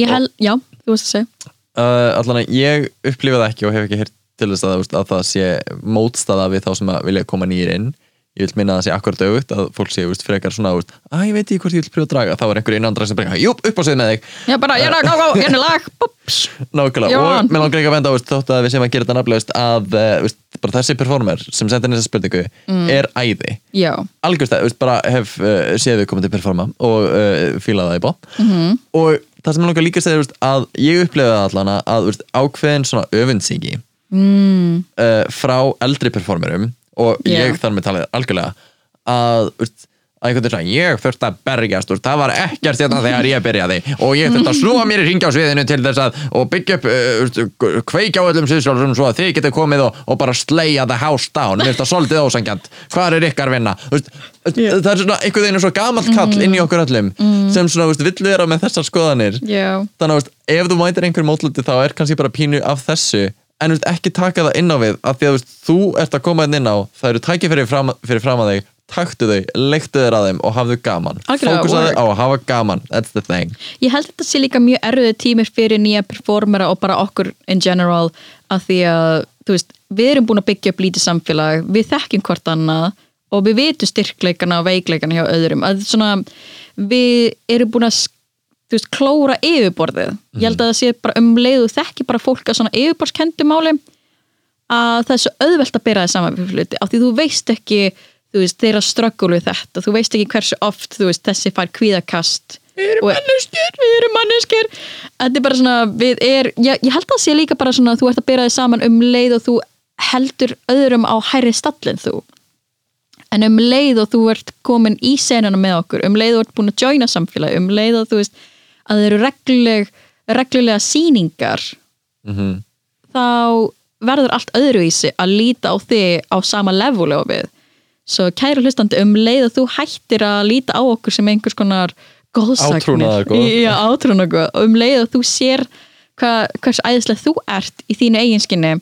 Ég held, já, þú veist að segja. Uh, Allan að ég upplifa það ekki og hef ekki heyrt til þess að, veist, að það sé mótstaða við þá sem að vilja koma nýjir inn Ég vil minna að það sé akkurat auðvitað að fólk sé, veist, frekar svona, að ég veit ekki hvort ég vil prjóða að draga þá er einhver innandra sem bara, jú, upp á sig með þig. Já, bara, ég er að gá, lag. Búps. Nákvæmlega, og mér langar ekki að venda veist, þótt að við séum að gera þetta nafnlegust að þú veist, bara þessi performer sem sendir þessa spurningu er æði. Algjörst að, bara hef uh, séð við komið til performa og uh, fílað það í bótt Mhm. -hmm. og það sem ég langar líka að segja veist, að ég upplefaði allan að ákveðin svona öfundsíki mm. uh, frá eldri performerum og Já. ég þar með talið algjörlega að að einhvern veginn svona, ég þurfti að berjast veist, það var ekkert þetta þegar ég byrjaði. Og ég þurfti að snúa mér í ringi á sviðinu til þess að og byggja upp, uh, veist, kveikja á öllum sviðsjálfum svo að þið getið komið og, og bara sleia the house down, mér finnst það svolítið ósangjant hvað er ykkar vinna? Veist, það er svona einhvern veginn svo gamalt kall inn í okkur öllum sem svona, veist, vill vera með þessar skoðanir. Já, þannig að ef þú mætir einhver mótluti þá er kannski bara pínu af þessu en veist, ekki taka það inn á við af því að veist, þú ert að koma inn á það eru tækifæri fram, fyrir fram að þig taktu þau, leiktu þér að þeim og hafðu gaman. Fókusaðu á að hafa gaman that's the thing. Ég held þetta sé líka mjög erfiði tímir fyrir nýja performera og bara okkur in general af því að, veist, við erum búin að byggja upp lítið samfélag, við þekkjum hvort annað og við vitum styrkleikana og veikleikana hjá öðrum, að svona við erum búin að þú veist, klóra yfirborðið. Ég held að það sé bara um leiðu þekki bara fólk að svona yfirborðskendu máli að það er svo auðvelt að bera það saman við hluti, af því þú veist ekki þú veist, þeirra ströggul við þetta. Þú veist ekki hversu oft, þú veist, þessi fær kvíðakast. Við erum manneskjur. Við erum manneskjur. Þetta er bara svona, við er, ég, ég held að það sé líka bara svona að þú ert að bera þið saman um leið og þú heldur öðrum á hærri stallin þú. En um leið og þú ert komin í senuna með okkur, um leið og þú ert búin að joina samfélag, um leið og þú veist að það eru regluleg, reglulega sýningar mm þá verður allt öðruvísi að líta á þig á sama leveli og við. Svo kæru hlustandi um leið og þú hættir að líta á okkur sem einhvers konar góðsagnir átrúnaðargoð. og um leið og þú sér hva, hvers æðislega þú ert í þínu eiginskinni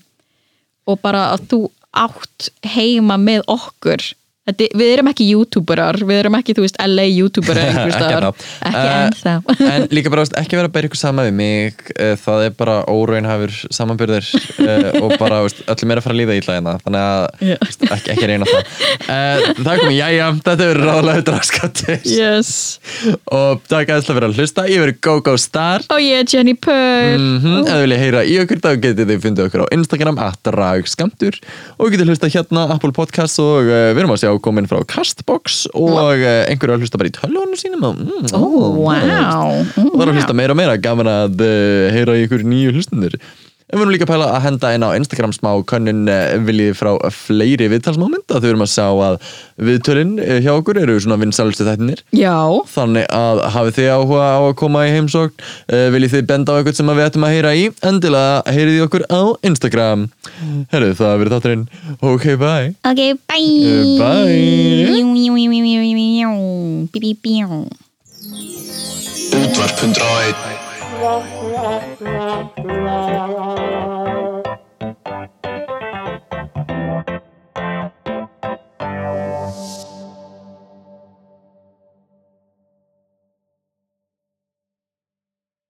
og bara að þú átt heima með okkur við erum ekki youtuberar, við erum ekki, þú veist, LA youtuber einhvers Ekki ennþá. Eh, ennþá en líka bara veist, ekki vera að bæra ykkur sama við mig eh, það er bara óraunhafur samanbyrðir uh, og bara veist, öllum er að fara að líða ítla hérna þannig að Já. veist, ekki, ekki reyna það uh, það komið, jæja, þetta er ráðlega draskattis yes. og takk aðeinslega fyrir að hlusta ég verið GoGo Star og ég er Jenny Purr mm -hmm. ef þið vilja heyra í okkur þá getið þið fundið okkur á Instagram að dragskamtur og getið hlusta hérna Apple Podcasts og uh, við erum að sjá komin frá Castbox og uh, einhverju að hlusta bara í tölvunum sínum og, mm, Ó, wow. og það er að hlusta meira og meira. Gaman að uh, heyra ykkur nýju hlustundur við erum líka að pæla að henda inn á Instagram smá könnun uh, viljið frá fleiri viðtalsmómenta þau erum að sjá að viðtölin uh, hjá okkur eru svona vinsælustu þættinir Já, Þannig að hafið þið áhuga á að koma í heimsókn uh, Viljið þið benda á eitthvað sem við ættum að heyra í? Endilega heyrið í okkur á Instagram. Herru, það að verið þátturinn. Ok, bye. Ok, bye. Uh, bye. Bí, bí, bí. Útvarp 101